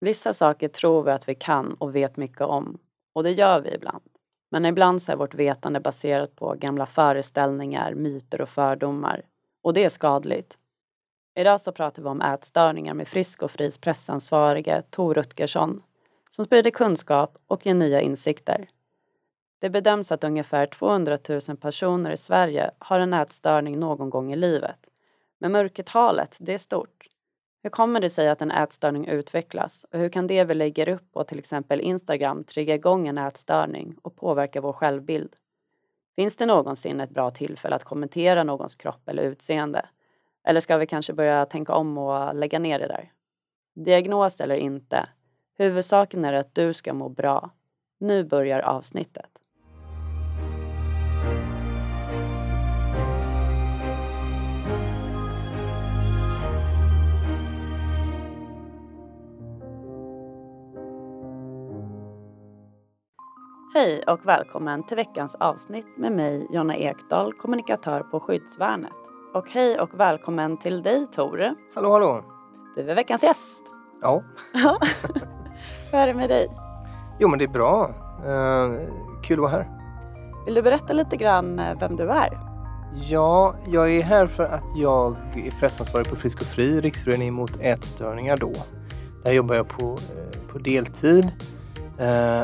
Vissa saker tror vi att vi kan och vet mycket om och det gör vi ibland. Men ibland så är vårt vetande baserat på gamla föreställningar, myter och fördomar och det är skadligt. Idag så pratar vi om ätstörningar med Frisk och Fris pressansvarige Tor Rutgersson som sprider kunskap och ger nya insikter. Det bedöms att ungefär 200 000 personer i Sverige har en ätstörning någon gång i livet. Men mörkertalet, det är stort. Hur kommer det sig att en ätstörning utvecklas och hur kan det vi lägger upp på till exempel Instagram trigga igång en ätstörning och påverka vår självbild? Finns det någonsin ett bra tillfälle att kommentera någons kropp eller utseende? Eller ska vi kanske börja tänka om och lägga ner det där? Diagnos eller inte, huvudsaken är att du ska må bra. Nu börjar avsnittet. Hej och välkommen till veckans avsnitt med mig Jonna Ekdahl, kommunikatör på Skyddsvärnet. Och hej och välkommen till dig Tore. Hallå hallå! Du är veckans gäst. Ja. Hur är det med dig? Jo men det är bra. Uh, kul att vara här. Vill du berätta lite grann eh, vem du är? Ja, jag är här för att jag är pressansvarig på Frisk och Fri, Riksföreningen mot ätstörningar då. Där jobbar jag på, eh, på deltid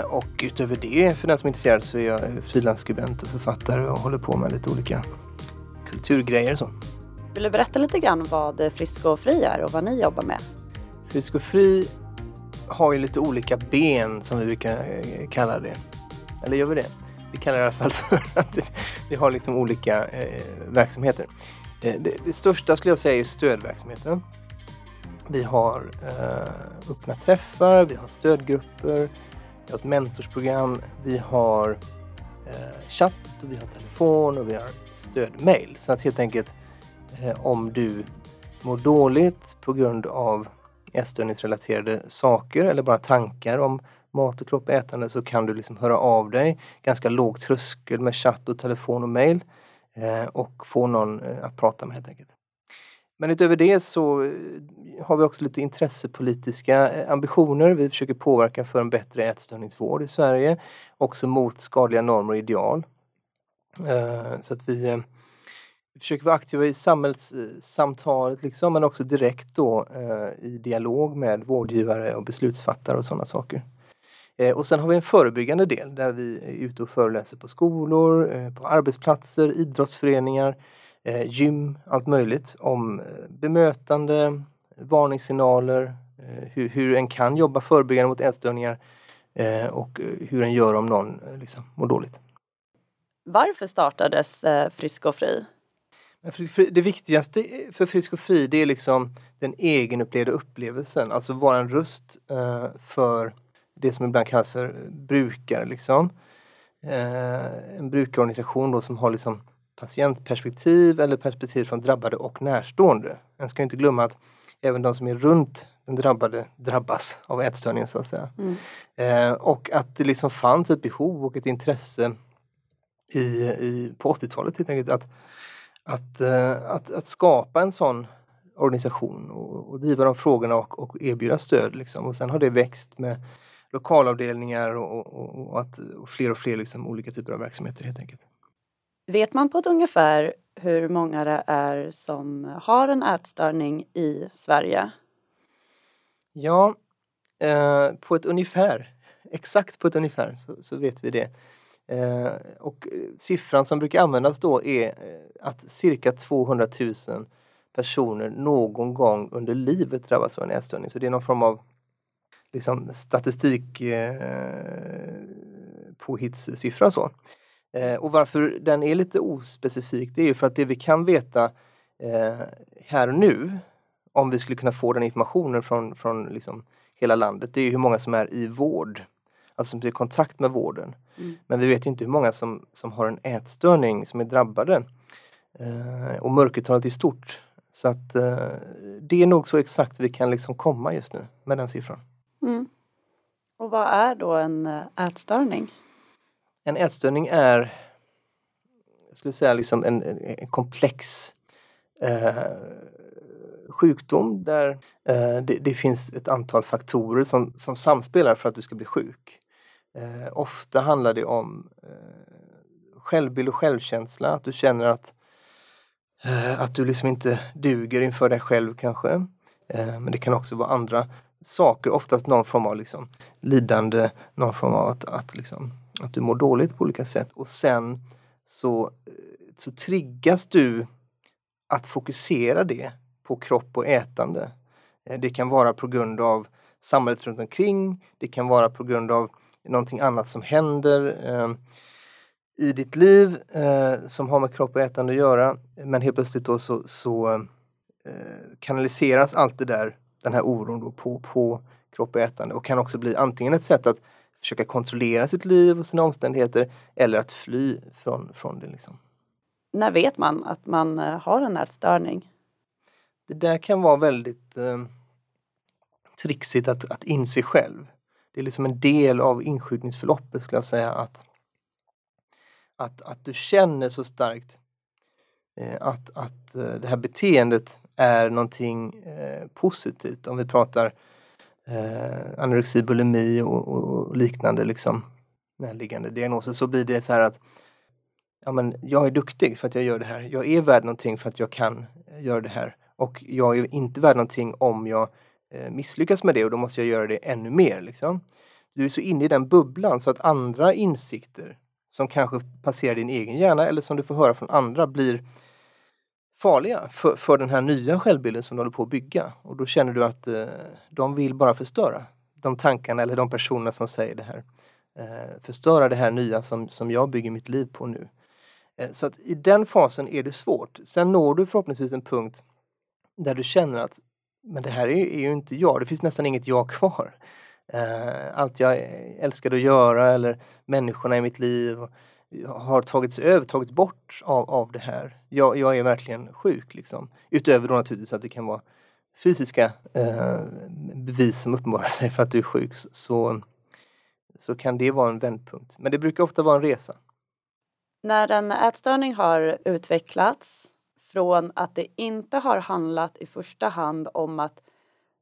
och utöver det, för den som är intresserad, så är jag frilansskribent och författare och håller på med lite olika kulturgrejer och så. Vill du berätta lite grann vad Frisk och Fri är och vad ni jobbar med? Frisk och Fri har ju lite olika ben som vi brukar eh, kalla det. Eller gör vi det? Vi kallar det i alla fall för att vi har liksom olika eh, verksamheter. Eh, det, det, största skulle jag säga är stödverksamheten. Vi har eh, öppna träffar, vi har stödgrupper, vi har ett mentorsprogram, vi har eh, chatt, vi har telefon och vi har stödmail. Så att helt enkelt eh, om du mår dåligt på grund av ätstörningsrelaterade saker eller bara tankar om mat och kropp och ätande så kan du liksom höra av dig. Ganska låg tröskel med chatt och telefon och mail eh, och få någon eh, att prata med helt enkelt. Men utöver det så eh, har vi också lite intressepolitiska eh, ambitioner. Vi försöker påverka för en bättre ätstörningsvård i Sverige. Också mot skadliga normer och ideal. Eh, så att vi försöker vara aktiva i samhällssamtalet liksom, men också direkt då i dialog med vårdgivare och beslutsfattare och sådana saker. Och sen har vi en förebyggande del där vi är ute och föreläser på skolor, på arbetsplatser, idrottsföreningar eh, gym, allt möjligt om eh, bemötande, varningssignaler, eh, hur, hur en kan jobba förebyggande mot ätstörningar eh, och hur en gör om någon liksom, mår dåligt. Varför startades Frisk och Fri? Det viktigaste för Frisk och Fri det är liksom den egenupplevda upplevelsen, alltså vara en röst för det som ibland kallas för brukare. Liksom. en brukarorganisation då som har liksom patientperspektiv eller perspektiv från drabbade och närstående. En ska inte glömma att även de som är runt den drabbade drabbas av ätstörningen så att säga. Mm. Eh, och att det liksom fanns ett behov och ett intresse i, i, på 80-talet helt enkelt att, att, eh, att, att skapa en sån organisation och, och driva de frågorna och, och erbjuda stöd. Liksom. Och sen har det växt med lokalavdelningar och, och, och att, och fler och fler liksom, olika typer av verksamheter helt enkelt. Vet man på ett ungefär hur många det är som har en ätstörning i Sverige? Ja, eh, på ett ungefär, exakt på ett ungefär så, så vet vi det. Eh, och eh, siffran som brukar användas då är eh, att cirka 200 000 personer någon gång under livet drabbas av en ätstörning. Så det är någon form av liksom, statistik eh, påhittssiffra så. Eh, och varför den är lite ospecifik det är ju för att det vi kan veta eh, här och nu om vi skulle kunna få den informationen från, från liksom hela landet det är hur många som är i vård. Alltså som är i kontakt med vården. Mm. Men vi vet inte hur många som, som har en ätstörning som är drabbade. Eh, och mörkertalet är stort. Så att eh, det är nog så exakt vi kan liksom komma just nu med den siffran. Mm. Och vad är då en eh, ätstörning? En ätstörning är, jag skulle säga liksom en, en komplex eh, sjukdom där eh, det, det, finns ett antal faktorer som, som samspelar för att du ska bli sjuk. Eh, ofta handlar det om eh, självbild och självkänsla, att du känner att, eh, att du liksom inte duger inför dig själv kanske. Eh, men det kan också vara andra saker, oftast någon form av liksom, lidande, någon form av att, att, liksom, att du mår dåligt på olika sätt. Och sen så, eh, så triggas du att fokusera det på kropp och ätande. Eh, det kan vara på grund av samhället runt omkring. Det kan vara på grund av någonting annat som händer eh, i ditt liv eh, som har med kropp och ätande att göra. Men helt plötsligt då så, så eh, kanaliseras allt det där, den här oron då på, på kropp och ätande och kan också bli antingen ett sätt att försöka kontrollera sitt liv och sina omständigheter eller att fly från, från det. Liksom. När vet man att man eh, har en ätstörning? Det där kan vara väldigt eh, trixigt att, att inse själv. Det är liksom en del av insjukningsförloppet skulle jag säga att, att, att du känner så starkt eh, att, att eh, det här beteendet är någonting eh, positivt. Om vi pratar eh, anorexi, bulimi och, och, liknande liksom närliggande diagnoser så blir det så här att ja, men jag är duktig för att jag gör det här. Jag är värd någonting för att jag kan eh, göra det här. Och jag är inte värd någonting om jag eh, misslyckas med det och då måste jag göra det ännu mer. Liksom. Du är så inne i den bubblan så att andra insikter som kanske passerar din egen hjärna eller som du får höra från andra blir farliga för, för den här nya självbilden som du håller på att bygga. Och då känner du att eh, de vill bara förstöra de tankarna eller de personerna som säger det här. Eh, förstöra det här nya som, som jag bygger mitt liv på nu. Eh, så att i den fasen är det svårt. Sen når du förhoppningsvis en punkt där du känner att men det här är, är ju inte jag, det finns nästan inget jag kvar. Eh, allt jag älskade att göra eller människorna i mitt liv har tagits över, tagits bort av, av det här. Jag, jag är verkligen sjuk liksom. Utöver då naturligtvis att det kan vara fysiska eh, bevis som uppenbarar sig för att du är sjuk så, så kan det vara en vändpunkt. Men det brukar ofta vara en resa. När en ätstörning har utvecklats från att det inte har handlat i första hand om att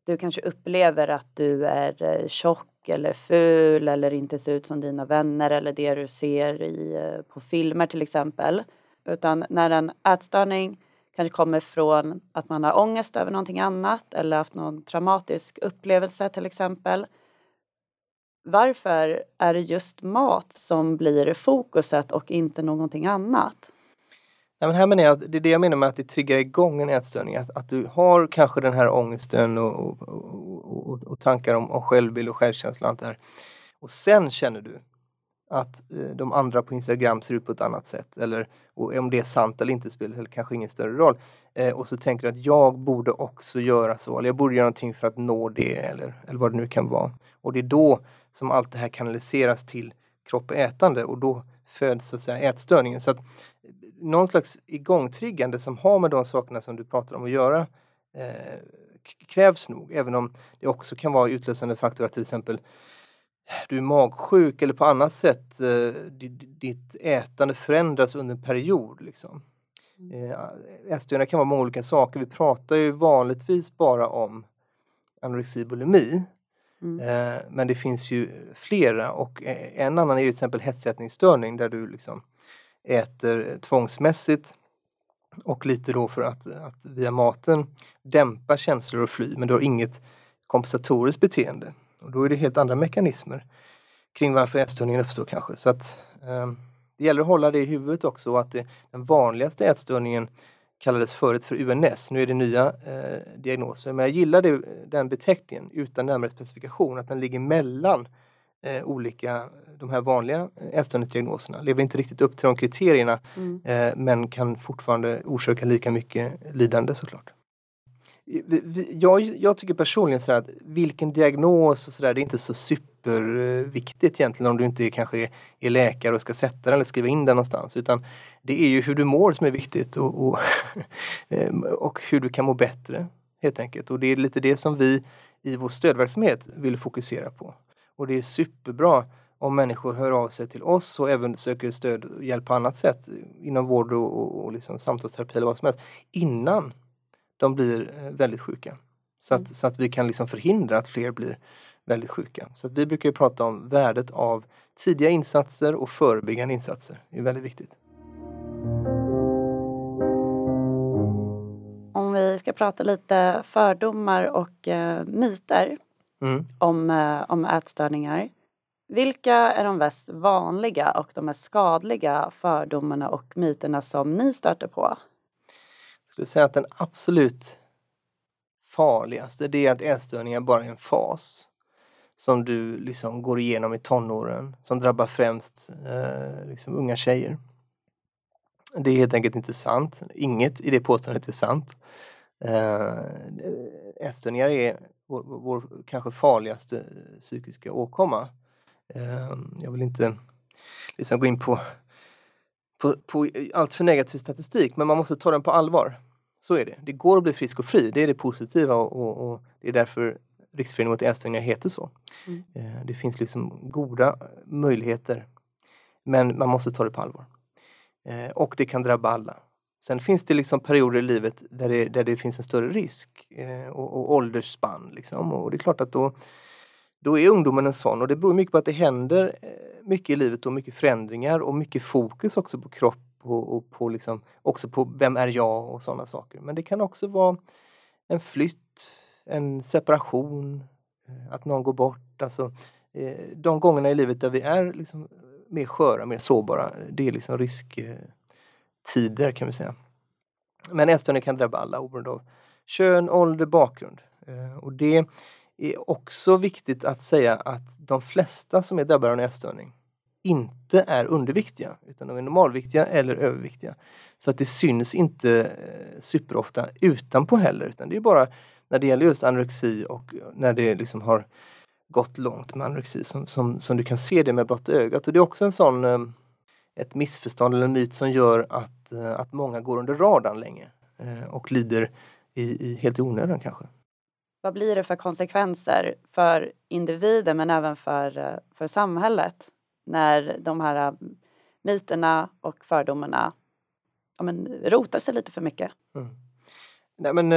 du kanske upplever att du är eh, tjock tjock eller ful eller inte ser ut som dina vänner eller det du ser i, eh, på filmer till exempel. Utan när en ätstörning kanske kommer från att man har ångest över någonting annat eller haft någon traumatisk upplevelse till exempel. Varför är det just mat som blir fokuset och inte någonting annat? Nej, men här menar jag det är det jag menar med att det triggar igång en ätstörning. Att, att du har kanske den här ångesten och, och, och, och tankar om, om självbild och självkänsla och allt det här. Och sen känner du att eh, de andra på Instagram ser ut på ett annat sätt. Eller om det är sant eller inte spelar kanske ingen större roll. Eh, och så tänker du att jag borde också göra så. Eller jag borde göra någonting för att nå det. Eller, eller vad det nu kan vara. Och det är då som allt det här kanaliseras till kropp och ätande. Och då föds så att säga ätstörningen. Så att eh, någon slags igångtriggande som har med de sakerna som du pratar om att göra eh, krävs nog, även om det också kan vara utlösande faktor att till exempel du är magsjuk eller på annat sätt eh, ditt ätande förändras under en period. Liksom. Mm. Eh, ätstörningar kan vara många olika saker. Vi pratar ju vanligtvis bara om anorexi bulimi. Mm. Eh, men det finns ju flera och en annan är ju till exempel hetsätningsstörning där du liksom äter tvångsmässigt och lite då för att, att via maten dämpa känslor och fly men du har inget kompensatoriskt beteende. Och då är det helt andra mekanismer kring varför ätstörningen uppstår kanske. Så att eh, Det gäller att hålla det i huvudet också att det, den vanligaste ätstörningen kallades förut för UNS, nu är det nya eh, diagnoser. Men jag gillar det, den beteckningen utan närmare specifikation, att den ligger mellan eh, olika, de här vanliga ätstörningsdiagnoserna. Lever inte riktigt upp till de kriterierna mm. eh, men kan fortfarande orsaka lika mycket lidande såklart. Jag, jag tycker personligen så att vilken diagnos och sådär, det är inte så superviktigt egentligen om du inte kanske är, är, läkare och ska sätta den eller skriva in den någonstans. Utan det är ju hur du mår som är viktigt och, och, eh, och hur du kan må bättre helt enkelt. Och det är lite det som vi i vår stödverksamhet vill fokusera på. Och det är superbra om människor hör av sig till oss och även söker stöd och hjälp på annat sätt inom vård och, och, och liksom samtalsterapi eller vad som helst innan de blir eh, väldigt sjuka. Så att, Mm. så att vi kan liksom förhindra att fler blir väldigt sjuka. Så att vi brukar prata om värdet av tidiga insatser och förebyggande insatser. Det är väldigt viktigt. Om vi ska prata lite fördomar och eh, myter Mm. om, eh, om ätstörningar. Vilka är de mest vanliga och de mest skadliga fördomarna och myterna som ni stöter på? Jag skulle säga att den absolut farligaste det är att ätstörningar bara är en fas som du liksom går igenom i tonåren som drabbar främst eh, liksom unga tjejer. Det är helt enkelt inte sant. Inget i det påståendet är sant. Eh, ätstörningar är vår, vår kanske farligaste psykiska åkomma. Eh, jag vill inte liksom gå in på, på, på allt för negativ statistik men man måste ta den på allvar. Så är det. Det går att bli frisk och fri. Det är det positiva och, och, och det är därför Riksföreningen mot ätstörningar heter så. Mm. Eh, Det finns liksom goda möjligheter. Men man måste ta det på allvar. Eh, Och det kan drabba alla. Sen finns det liksom perioder i livet där det, där det finns en större risk eh, och, och åldersspann. Liksom. Och det är klart att då, då är ungdomen en sån och det beror mycket på att det händer eh, mycket i livet och mycket förändringar och mycket fokus också på kropp och, och på liksom, också på vem är jag och sådana saker. Men det kan också vara en flytt, en separation, eh, att någon går bort. Alltså, eh, de gångerna i livet där vi är liksom mer sköra, mer sårbara, det är liksom eh, tider kan vi säga. Men ätstörningar kan drabba alla oberoende av kön, ålder, bakgrund. Eh, och det är också viktigt att säga att de flesta som är drabbade av en ätstörning inte är underviktiga utan de är normalviktiga eller överviktiga. Så att det syns inte eh, superofta utanpå heller utan det är bara när det gäller just anorexi och eh, när det liksom har gått långt med anorexi som, som, som du kan se det med blotta ögat. Och det är också en sån eh, ett missförstånd eller en myt som gör att, eh, att många går under radarn länge eh, och lider i, i helt i onödan kanske. Vad blir det för konsekvenser för individen men även för, eh, för samhället när de här myterna och fördomarna ja, men, rotar sig lite för mycket? Mm. Nej, men,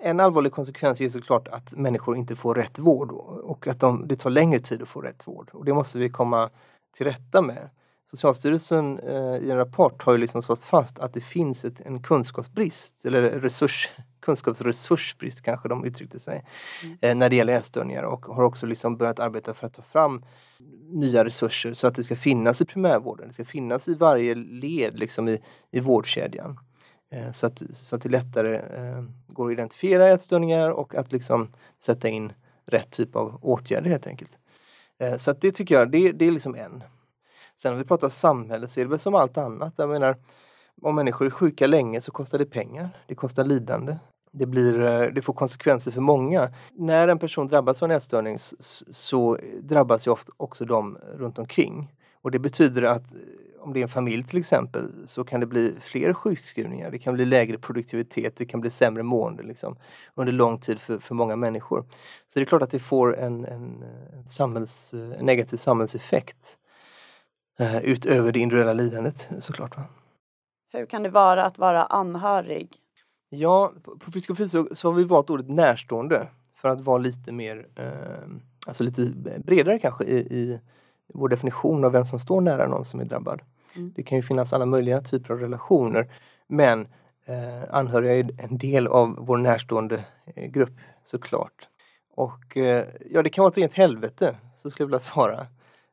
en allvarlig konsekvens är såklart att människor inte får rätt vård och att de, det tar längre tid att få rätt vård. Och det måste vi komma till rätta med. Socialstyrelsen eh, i en rapport har ju liksom slått fast att det finns ett, en kunskapsbrist, eller resurs, kunskapsresursbrist kanske de uttryckte sig, Mm. eh, när det gäller ätstörningar och har också liksom börjat arbeta för att ta fram nya resurser så att det ska finnas i primärvården, det ska finnas i varje led liksom i, i vårdkedjan. Eh, så, att, så att det lättare eh, går att identifiera ätstörningar och att liksom sätta in rätt typ av åtgärder helt enkelt. Eh, så att det tycker jag, det, det är liksom en. Sen om vi pratar samhälle så är det väl som allt annat. Jag menar, om människor är sjuka länge så kostar det pengar. Det kostar lidande. Det, blir, eh, det får konsekvenser för många. När en person drabbas av en ätstörning så drabbas ju ofta också de runt omkring. Och det betyder att eh, om det är en familj till exempel så kan det bli fler sjukskrivningar. Det kan bli lägre produktivitet, det kan bli sämre mående liksom, under lång tid för, för många människor. Så det är klart att det får en, en, en, samhälls, en negativ samhällseffekt utöver det individuella lidandet såklart. Va? Hur kan det vara att vara anhörig? Ja, på, Fri så, så har vi valt ordet närstående för att vara lite mer, eh, alltså lite bredare kanske i, i vår definition av vem som står nära någon som är drabbad. Mm. Det kan ju finnas alla möjliga typer av relationer men eh, anhöriga är en del av vår närstående eh, grupp såklart. Och eh, ja, det kan vara ett rent helvete, så skulle jag vilja svara.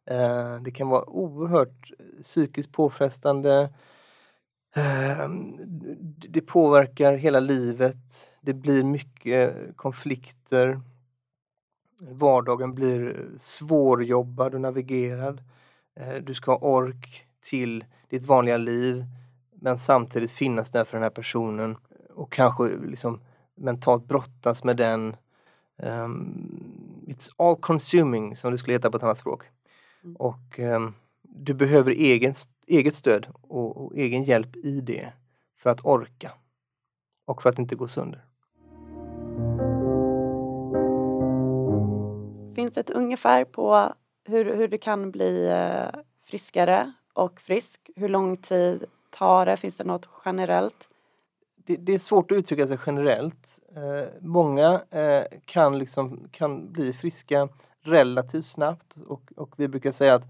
Eh, det kan vara oerhört eh, psykiskt påfrestande. Ehm, det påverkar hela livet. Det blir mycket konflikter. Vardagen blir eh, svårjobbad och navigerad. Du ska ha ork till ditt vanliga liv men samtidigt finnas där för den här personen och kanske liksom mentalt brottas med den. Um, it's all consuming som det skulle heta på ett annat språk. Mm. Och ehm, du behöver egen, eget stöd och, och egen hjälp i det för att orka och för att inte gå sönder. Finns det ett ungefär på hur, hur du kan bli eh, friskare och frisk? Hur lång tid tar det? Finns det något generellt? det, det, är svårt att uttrycka sig generellt. Eh, många eh, kan, liksom, kan bli friska relativt snabbt och, och vi brukar säga att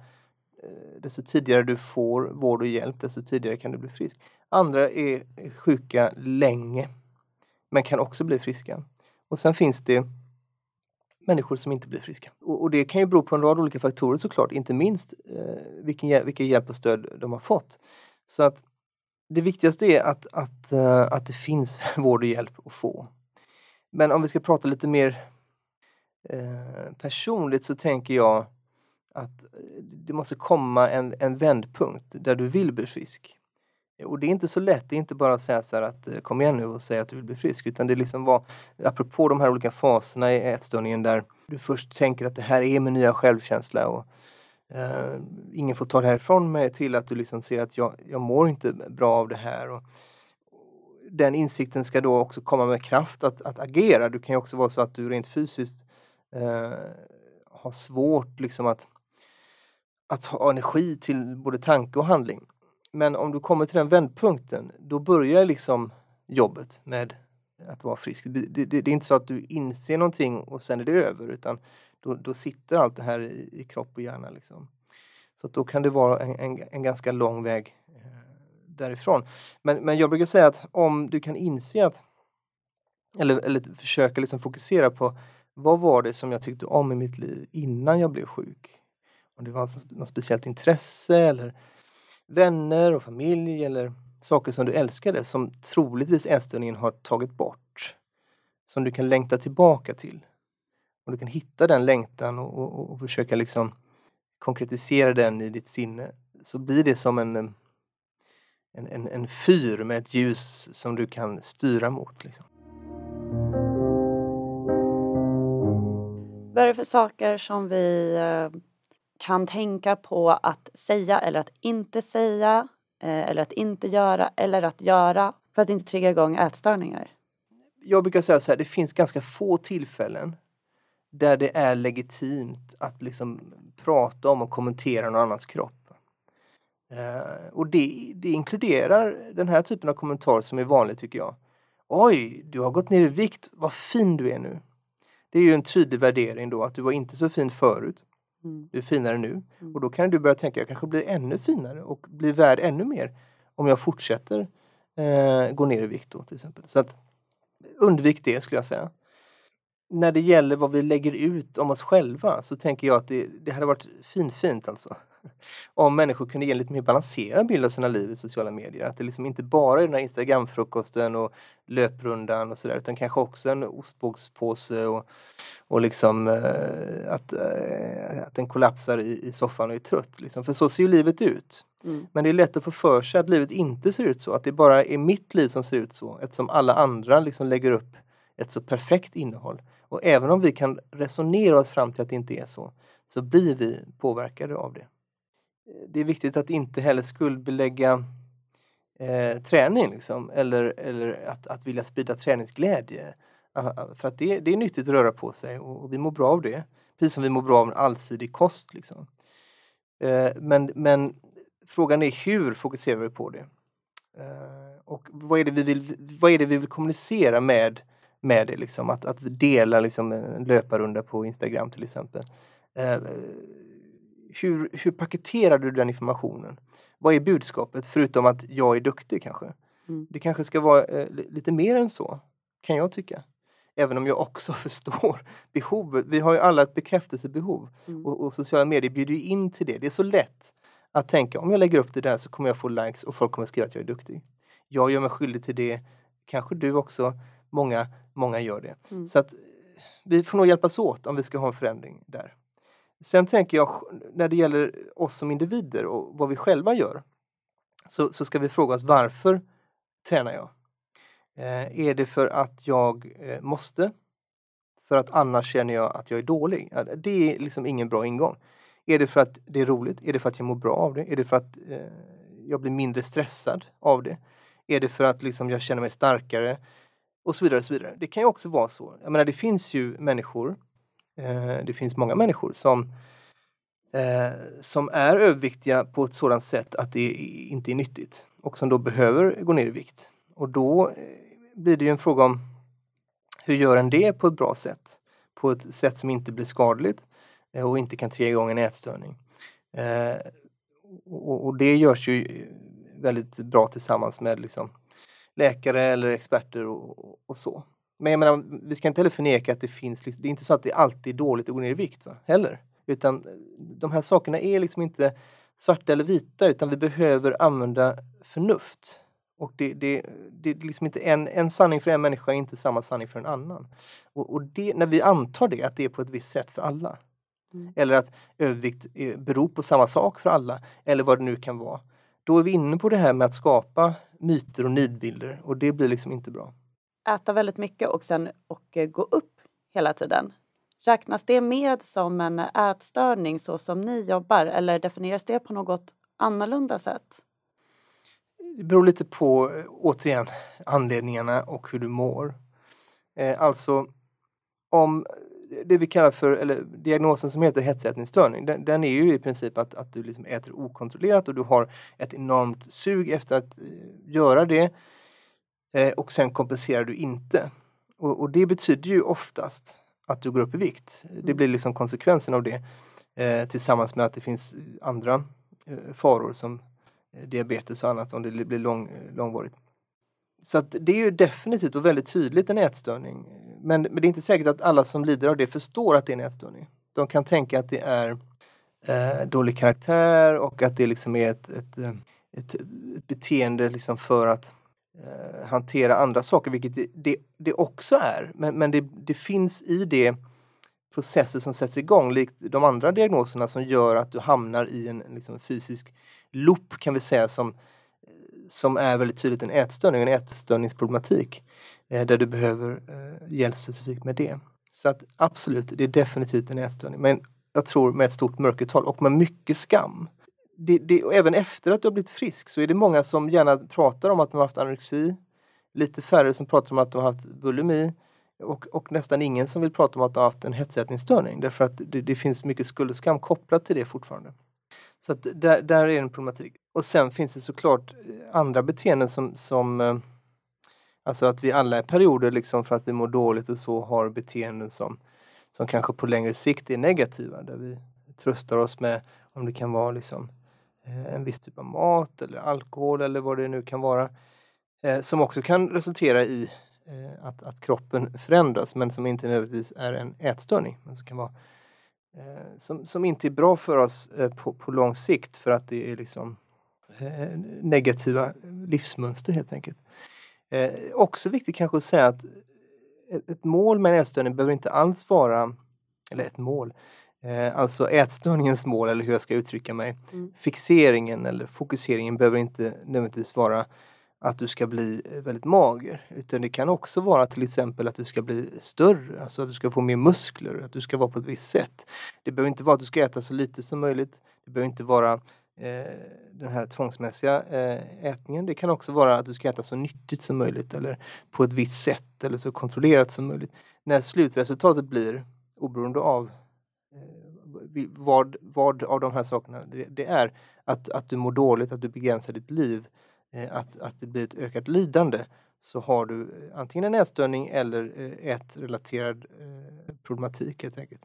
eh, desto tidigare du får vård och hjälp, desto tidigare kan du bli frisk. Andra är sjuka länge, men kan också bli friska. Och sen finns det människor som inte blir friska. Och, och, det kan ju bero på en rad olika faktorer såklart, inte minst eh, vilken, vilken hjälp och stöd de har fått. Så att det viktigaste är att, att, eh, att det finns vård och hjälp att få. Men om vi ska prata lite mer Eh, personligt så tänker jag att eh, det måste komma en, en vändpunkt där du vill bli frisk. Och det är inte så lätt, det är inte bara att säga så här att eh, kom igen nu och säg att du vill bli frisk utan det liksom var apropå de här olika faserna i ätstörningen där du först tänker att det här är min nya självkänsla och eh, ingen får ta det här ifrån mig till att du liksom ser att jag, jag mår inte bra av det här. Och, den insikten ska då också komma med kraft att, att agera. Det kan ju också vara så att du rent fysiskt eh, har svårt liksom att, att ha energi till både tanke och handling. Men om du kommer till den vändpunkten, då börjar liksom jobbet med att vara frisk. Det, det, det, är inte så att du inser någonting och sen är det över utan då, då sitter allt det här i, i kropp och hjärna. Liksom. Så då kan det vara en, en, en ganska lång väg eh, därifrån. Men, men jag brukar säga att om du kan inse att eller, eller försöka liksom fokusera på vad var det som jag tyckte om i mitt liv innan jag blev sjuk? Om det var alltså något speciellt intresse eller vänner och familj eller saker som du älskade som troligtvis ätstörningen har tagit bort. Som du kan längta tillbaka till. Om du kan hitta den längtan och, och, och försöka liksom konkretisera den i ditt sinne så blir det som en, en, en, en fyr med ett ljus som du kan styra mot. Liksom. Vad är det för saker som vi eh, kan tänka på att säga eller att inte säga eh, eller att inte göra eller att göra för att inte trigga igång ätstörningar? Jag brukar säga så här, det finns ganska få tillfällen där det är legitimt att liksom prata om och kommentera någon annans kropp. Eh, och det, det, inkluderar den här typen av kommentarer som är vanlig tycker jag. Oj, du har gått ner i vikt, vad fin du är nu. Det är ju en tydlig värdering då att du var inte så fin förut. Mm. Du är finare nu. Mm. Och då kan du börja tänka, jag kanske blir ännu finare och blir värd ännu mer om jag fortsätter uh, gå ner i vikt då till exempel. Så att undvik det skulle jag säga när det gäller vad vi lägger ut om oss själva så tänker jag att det, det hade varit finfint alltså. Om människor kunde ge en lite mer balanserad bild av sina liv i sociala medier. Att det liksom inte bara är den här Instagramfrukosten och löprundan och sådär utan kanske också en ostbågspåse och, och liksom äh, att, äh, att den kollapsar i, i soffan och är trött. Liksom. För så ser ju livet ut. Mm. Men det är lätt att få för sig att livet inte ser ut så, att det bara är mitt liv som ser ut så eftersom alla andra liksom lägger upp ett så perfekt innehåll. Och även om vi kan resonera oss fram till att det inte är så, så blir vi påverkade av det. Det är viktigt att inte heller skuldbelägga eh, träning liksom, eller, eller att, att vilja sprida träningsglädje. Ah, ah, för att det, det är nyttigt att röra på sig och, och, vi mår bra av det. Precis som vi mår bra av en allsidig kost. Liksom. Eh, men, men frågan är hur fokuserar vi på det? Eh, och vad är det vi vill, vad är det vi vill kommunicera med med det. Liksom. Att, att dela liksom, en löparrunda på Instagram till exempel. Eh, hur, hur paketerar du den informationen? Vad är budskapet förutom att jag är duktig kanske? Mm. Det kanske ska vara eh, lite mer än så, kan jag tycka. Även om jag också förstår behovet. Vi har ju alla ett bekräftelsebehov mm. och, och, sociala medier bjuder in till det. Det är så lätt att tänka om jag lägger upp det där så kommer jag få likes och folk kommer skriva att jag är duktig. Jag gör mig skyldig till det, kanske du också. Många, många gör det. Mm. Så att vi får nog hjälpas åt om vi ska ha en förändring där. Sen tänker jag när det gäller oss som individer och vad vi själva gör så, så ska vi fråga oss varför tränar jag? Eh, är det för att jag eh, måste? För att annars känner jag att jag är dålig? Det är liksom ingen bra ingång. Är det för att det är roligt? Är det för att jag mår bra av det? Är det för att eh, jag blir mindre stressad av det? Är det för att liksom, jag känner mig starkare? och så vidare. Och så vidare. Det kan ju också vara så. Jag menar, det finns ju människor, Eh, det finns många människor som, eh, som är överviktiga på ett sådant sätt att det inte är nyttigt och som då behöver gå ner i vikt. Och då eh, blir det ju en fråga om hur gör en det på ett bra sätt? På ett sätt som inte blir skadligt och inte kan trigga igång en ätstörning. Och, och, det görs ju väldigt bra tillsammans med liksom läkare eller experter och, och så. Men jag menar, vi ska inte heller förneka att det finns, liksom, det är inte så att det alltid är dåligt att gå ner i vikt va? heller. Utan de här sakerna är liksom inte svarta eller vita utan vi behöver använda förnuft. Och det, det, det är liksom inte en, en sanning för en människa är inte samma sanning för en annan. Och, och det, när vi antar det, att det är på ett visst sätt för alla. Mm. Eller att övervikt beror på samma sak för alla, eller vad det nu kan vara. Då är vi inne på det här med att skapa myter och nidbilder och det blir liksom inte bra. Äta väldigt mycket och sen och eh, gå upp hela tiden. Räknas det med som en ätstörning så som ni jobbar eller definieras det på något annorlunda sätt? Det beror lite på, eh, återigen, anledningarna och hur du mår. Eh, alltså, om eh, det vi kallar för, eller diagnosen som heter hetsätningsstörning, den, den, är ju i princip att, att du liksom äter okontrollerat och du har ett enormt sug efter att eh, göra det eh, och sen kompenserar du inte. Och, och, det betyder ju oftast att du går upp i vikt. Det mm. blir liksom konsekvensen av det eh, tillsammans med att det finns andra eh, faror som eh, diabetes och annat om det blir lång, långvarigt. Så att det är ju definitivt och väldigt tydligt en ätstörning. Men, men det är inte säkert att alla som lider av det förstår att det är en ätstörning. De kan tänka att det är eh, dålig karaktär och att det liksom är ett, ett, ett, ett beteende liksom för att eh, hantera andra saker, vilket det, det, det också är. Men, men det, det, finns i det processer som sätts igång, likt de andra diagnoserna, som gör att du hamnar i en liksom, fysisk loop kan vi säga som, eh, som är väldigt tydligt en ätstörning, en ätstörningsproblematik. Eh, där du behöver eh, hjälp specifikt med det. Så att absolut, det är definitivt en ätstörning. Men jag tror med ett stort mörkertal och med mycket skam det, det, även efter att du har blivit frisk så är det många som gärna pratar om att de har haft anorexi. Lite färre som pratar om att de har haft bulimi. Och, och nästan ingen som vill prata om att de har haft en hetsätningsstörning därför att det, det finns mycket skuld och skam kopplat till det fortfarande. Så att där, där är en problematik. Och sen finns det såklart eh, andra beteenden som, som eh, Alltså att vi alla i perioder liksom för att vi mår dåligt och så har beteenden som, som kanske på längre sikt är negativa. Där vi tröstar oss med om det kan vara liksom Eh, Eh, en viss typ av mat eller alkohol eller vad det nu kan vara. Eh, som också kan resultera i eh, att, att kroppen förändras men som inte nödvändigtvis är en ätstörning. Men som, kan vara, som, som inte är bra för oss på, på lång sikt för att det är liksom negativa livsmönster helt enkelt. också viktigt kanske att säga att ett mål med en ätstörning behöver inte alls vara, eller ett mål, Eh, alltså ätstörningens mål, eller hur jag ska uttrycka mig. Mm. Fixeringen eller fokuseringen behöver inte nödvändigtvis vara att du ska bli eh, väldigt mager. Utan det kan också vara till exempel att du ska bli större, alltså att du ska få mer muskler, att du ska vara på ett visst sätt. Det behöver inte vara att du ska äta så lite som möjligt. Det behöver inte vara eh, den här tvångsmässiga eh, ätningen. Det kan också vara att du ska äta så nyttigt som möjligt eller på ett visst sätt eller så kontrollerat som möjligt. När slutresultatet blir, oberoende av Eh, vad, vad av de här sakerna det, det, är att, att du mår dåligt, att du begränsar ditt liv, eh, att, att det blir ett ökat lidande så har du eh, antingen en ätstörning eller eh, ätrelaterad problematik helt enkelt.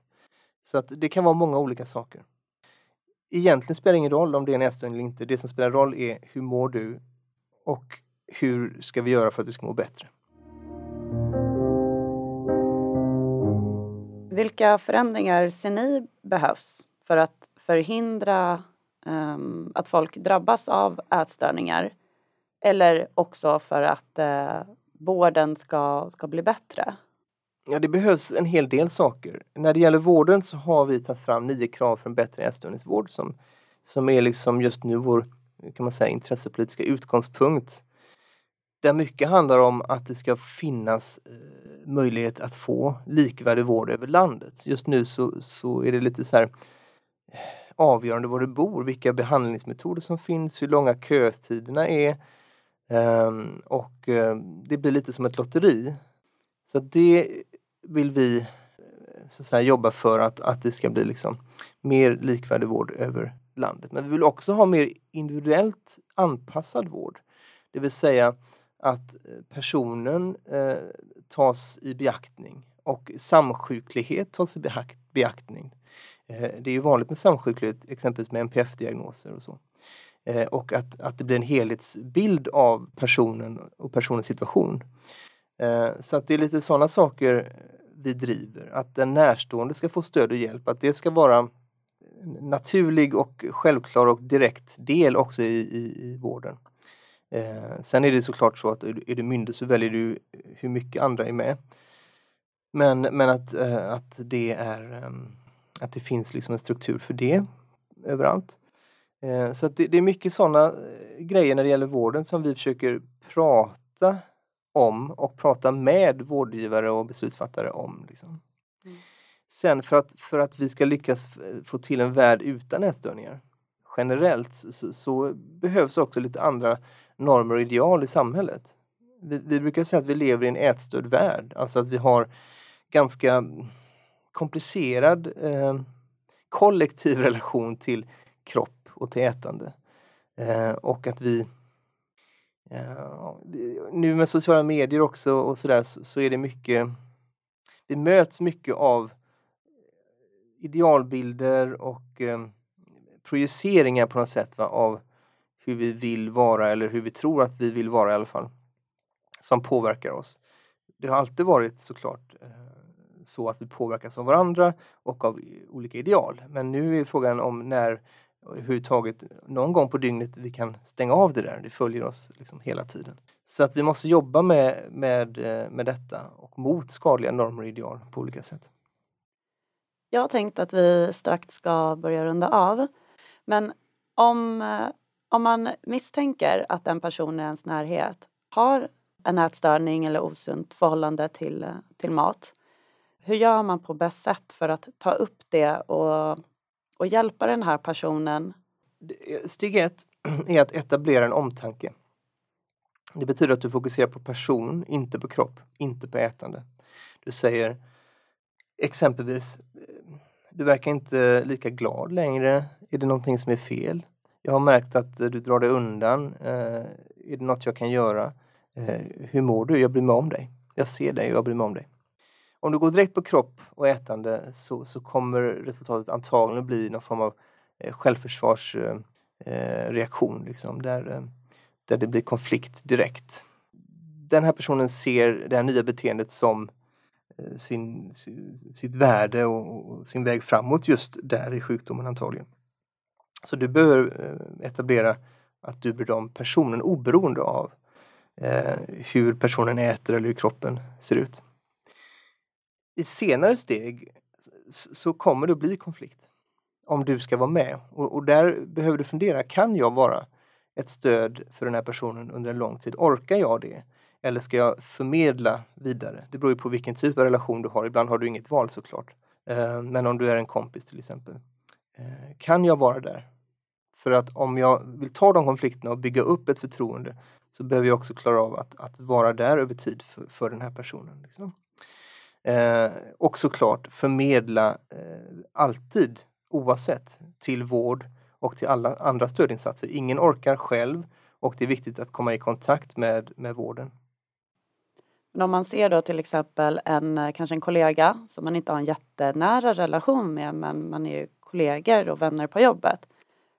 Så att det kan vara många olika saker. Egentligen spelar det ingen roll om det är en ätstörning eller inte. Det som spelar roll är hur mår du och hur ska vi göra för att du ska må bättre. Vilka förändringar ser ni behövs för att förhindra um, att folk drabbas av ätstörningar eller också för att uh, vården ska, ska bli bättre? Ja, det behövs en hel del saker. När det gäller vården så har vi tagit fram nio krav för en bättre ätstörningsvård som, som är liksom just nu vår kan man säga, intressepolitiska utgångspunkt. Där mycket handlar om att det ska finnas eh, möjlighet att få likvärdig vård över landet. Just nu så, så är det lite så här eh, avgörande var du bor, vilka behandlingsmetoder som finns, hur långa kötiderna är. Um, och um, det blir lite som ett lotteri. Så det vill vi så att säga, jobba för att, att det ska bli liksom mer likvärdig vård över landet. Men vi vill också ha mer individuellt anpassad vård. Det vill säga att eh, personen eh, tas i beaktning och samsjuklighet tas i beaktning. Eh, det är ju vanligt med samsjuklighet, exempelvis med NPF-diagnoser och så. Eh, och att, att det blir en helhetsbild av personen och personens situation. Eh, så att det är lite sådana saker vi driver. Att den närstående ska få stöd och hjälp, att det ska vara en naturlig och självklar och direkt del också i, i, i vården. Eh, sen är det såklart så att är du myndig så väljer du hur mycket andra är med. Men, men att, eh, att det är ehm, att det finns liksom en struktur för det överallt. Eh, så det, det är mycket sådana eh, grejer när det gäller vården som vi försöker prata om och prata med vårdgivare och beslutsfattare om. Liksom. Mm. Sen för att, för att vi ska lyckas få till en värld utan ätstörningar generellt så, så, behövs också lite andra normer och ideal i samhället. Vi, vi, brukar säga att vi lever i en ätstörd värld, alltså att vi har ganska komplicerad eh, kollektiv relation till kropp och till ätande. Eh, och att vi eh, nu med sociala medier också och sådär så, så är det mycket vi möts mycket av idealbilder och eh, projiceringar på något sätt va, av hur vi vill vara eller hur vi tror att vi vill vara i alla fall. Som påverkar oss. Det har alltid varit såklart eh, så att vi påverkas av varandra och av olika ideal. Men nu är frågan om när överhuvudtaget någon gång på dygnet vi kan stänga av det där. Det följer oss liksom hela tiden. Så att vi måste jobba med, med, eh, med detta och mot skadliga normer och ideal på olika sätt. Jag har tänkt att vi strax ska börja runda av. Men om, eh, om man misstänker att en person i ens närhet har en ätstörning eller osunt förhållande till, till mat. Hur gör man på bäst sätt för att ta upp det och, och hjälpa den här personen? Eh, steg ett är att etablera en omtanke. Det betyder att du fokuserar på person, inte på kropp, inte på ätande. Du säger exempelvis eh, du verkar inte lika glad längre. Är det någonting som är fel? Jag har märkt att du drar dig undan. Eh, är det något jag kan göra? Eh, hur mår du? Jag bryr mig om dig. Jag ser dig och jag bryr mig om dig. Om du går direkt på kropp och ätande så, så kommer resultatet antagligen bli någon form av eh, självförsvarsreaktion, liksom, där, där det blir konflikt direkt. Den här personen ser det här nya beteendet som sin, sitt värde och, sin väg framåt just där i sjukdomen antagligen. Så du behöver eh, etablera att du bryr dig om personen oberoende av eh, hur personen äter eller hur kroppen ser ut. I senare steg så kommer det att bli konflikt om du ska vara med och, och där behöver du fundera, kan jag vara ett stöd för den här personen under en lång tid? Orkar jag det? Eller ska jag förmedla vidare? Det beror ju på vilken typ av relation du har. Ibland har du inget val såklart. Eh, men om du är en kompis till exempel. Eh, kan jag vara där? För att om jag vill ta de konflikterna och bygga upp ett förtroende så behöver jag också klara av att, att vara där över tid för, för den här personen. Liksom. Eh, och såklart förmedla eh, alltid, oavsett, till vård och till alla andra stödinsatser. Ingen orkar själv och det är viktigt att komma i kontakt med, med vården. Men om man ser då till exempel en, eh, kanske en kollega som man inte har en jättenära relation med men man är kollegor och vänner på jobbet.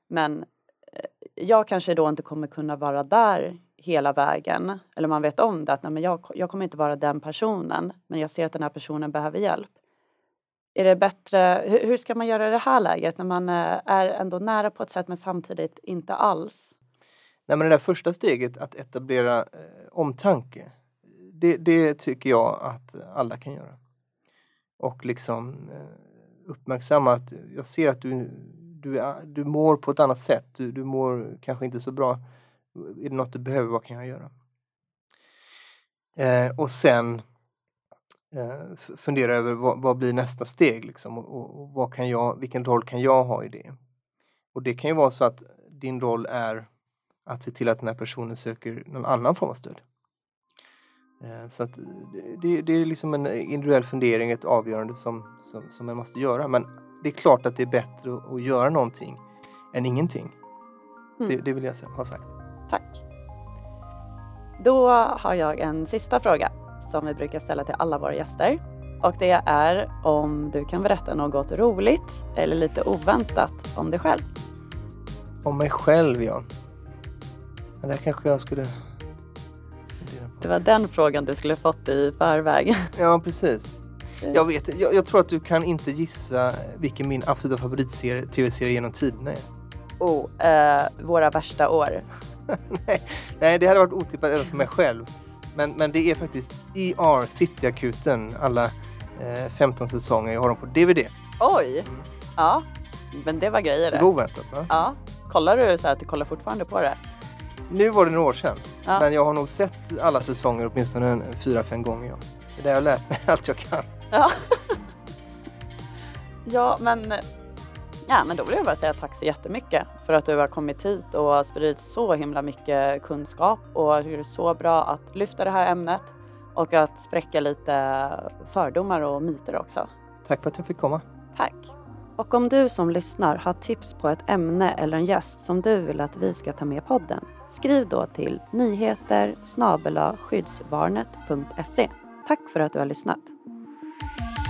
Men eh, jag kanske då inte kommer kunna vara där hela vägen. Eller man vet om det att nej, men jag, jag kommer inte vara den personen men jag ser att den här personen behöver hjälp. Är det bättre, hur, hur ska man göra i det här läget när man eh, är ändå nära på ett sätt men samtidigt inte alls? Nej, men det där första steget att etablera eh, omtanke det, det, tycker jag att alla kan göra. Och liksom eh, uppmärksamma att jag ser att du, du, är, du mår på ett annat sätt. Du, du mår kanske inte så bra. Är det något du behöver, vad kan jag göra? Eh, och sen eh, fundera över vad, vad, blir nästa steg liksom, och, och, vad kan jag, vilken roll kan jag ha i det? Och det kan ju vara så att din roll är att se till att den här personen söker någon annan form av stöd. Eh, så att eh, det, det, är liksom en individuell fundering, ett avgörande som, som, som man måste göra. Men det är klart att det är bättre att, att göra någonting än ingenting. Mm. Det, det, vill jag ha sagt. Tack. Då har jag en sista fråga som vi brukar ställa till alla våra gäster. Och det är om du kan berätta något roligt eller lite oväntat om dig själv. Om mig själv, ja. Men där kanske jag skulle... Det var den frågan du skulle fått i förväg. Ja, precis. Jag vet jag, jag tror att du kan inte gissa vilken min absoluta favorit-tv-serie genom tiderna är. Oh, eh, våra värsta år. nej, nej, det hade varit otippat även för mig själv. Men, men det är faktiskt ER, Cityakuten, alla eh, 15 säsonger. Jag har dem på DVD. Oj! Mm. Ja, men det var grejer det. Det var oväntat va? Ja. Kollar du så att du kollar fortfarande på det? Nu var det några år sedan. Ja. Men jag har nog sett alla säsonger åtminstone fyra, fem gånger. Ja. Det är där jag har lärt mig allt jag kan. Ja, ja men Ja, men då vill jag bara säga tack så jättemycket för att du har kommit hit och spridit så himla mycket kunskap och det är så bra att lyfta det här ämnet och att spräcka lite fördomar och myter också. Tack för att jag fick komma. Tack. Och om du som lyssnar har tips på ett ämne eller en gäst som du vill att vi ska ta med i podden, skriv då till nyheter. Tack för att du har lyssnat. Bye.